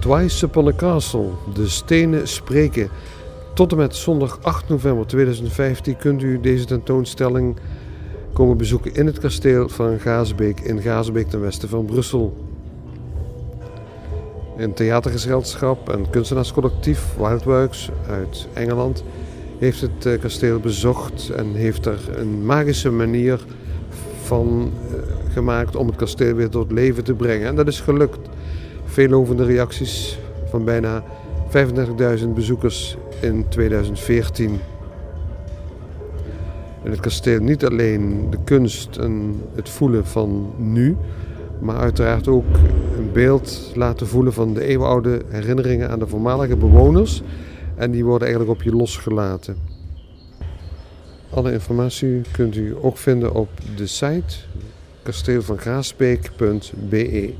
Twice Upon a Castle, de stenen spreken. Tot en met zondag 8 november 2015 kunt u deze tentoonstelling komen bezoeken in het kasteel van Gazenbeek in Gazenbeek ten westen van Brussel. Een theatergezelschap en kunstenaarscollectief Wildworks uit Engeland heeft het eh, kasteel bezocht en heeft er een magische manier van eh, gemaakt om het kasteel weer tot leven te brengen. En dat is gelukt. Veel lovende reacties van bijna 35.000 bezoekers in 2014. In het kasteel niet alleen de kunst en het voelen van nu, maar uiteraard ook een beeld laten voelen van de eeuwenoude herinneringen aan de voormalige bewoners. En die worden eigenlijk op je losgelaten. Alle informatie kunt u ook vinden op de site kasteelvangraasbeek.be.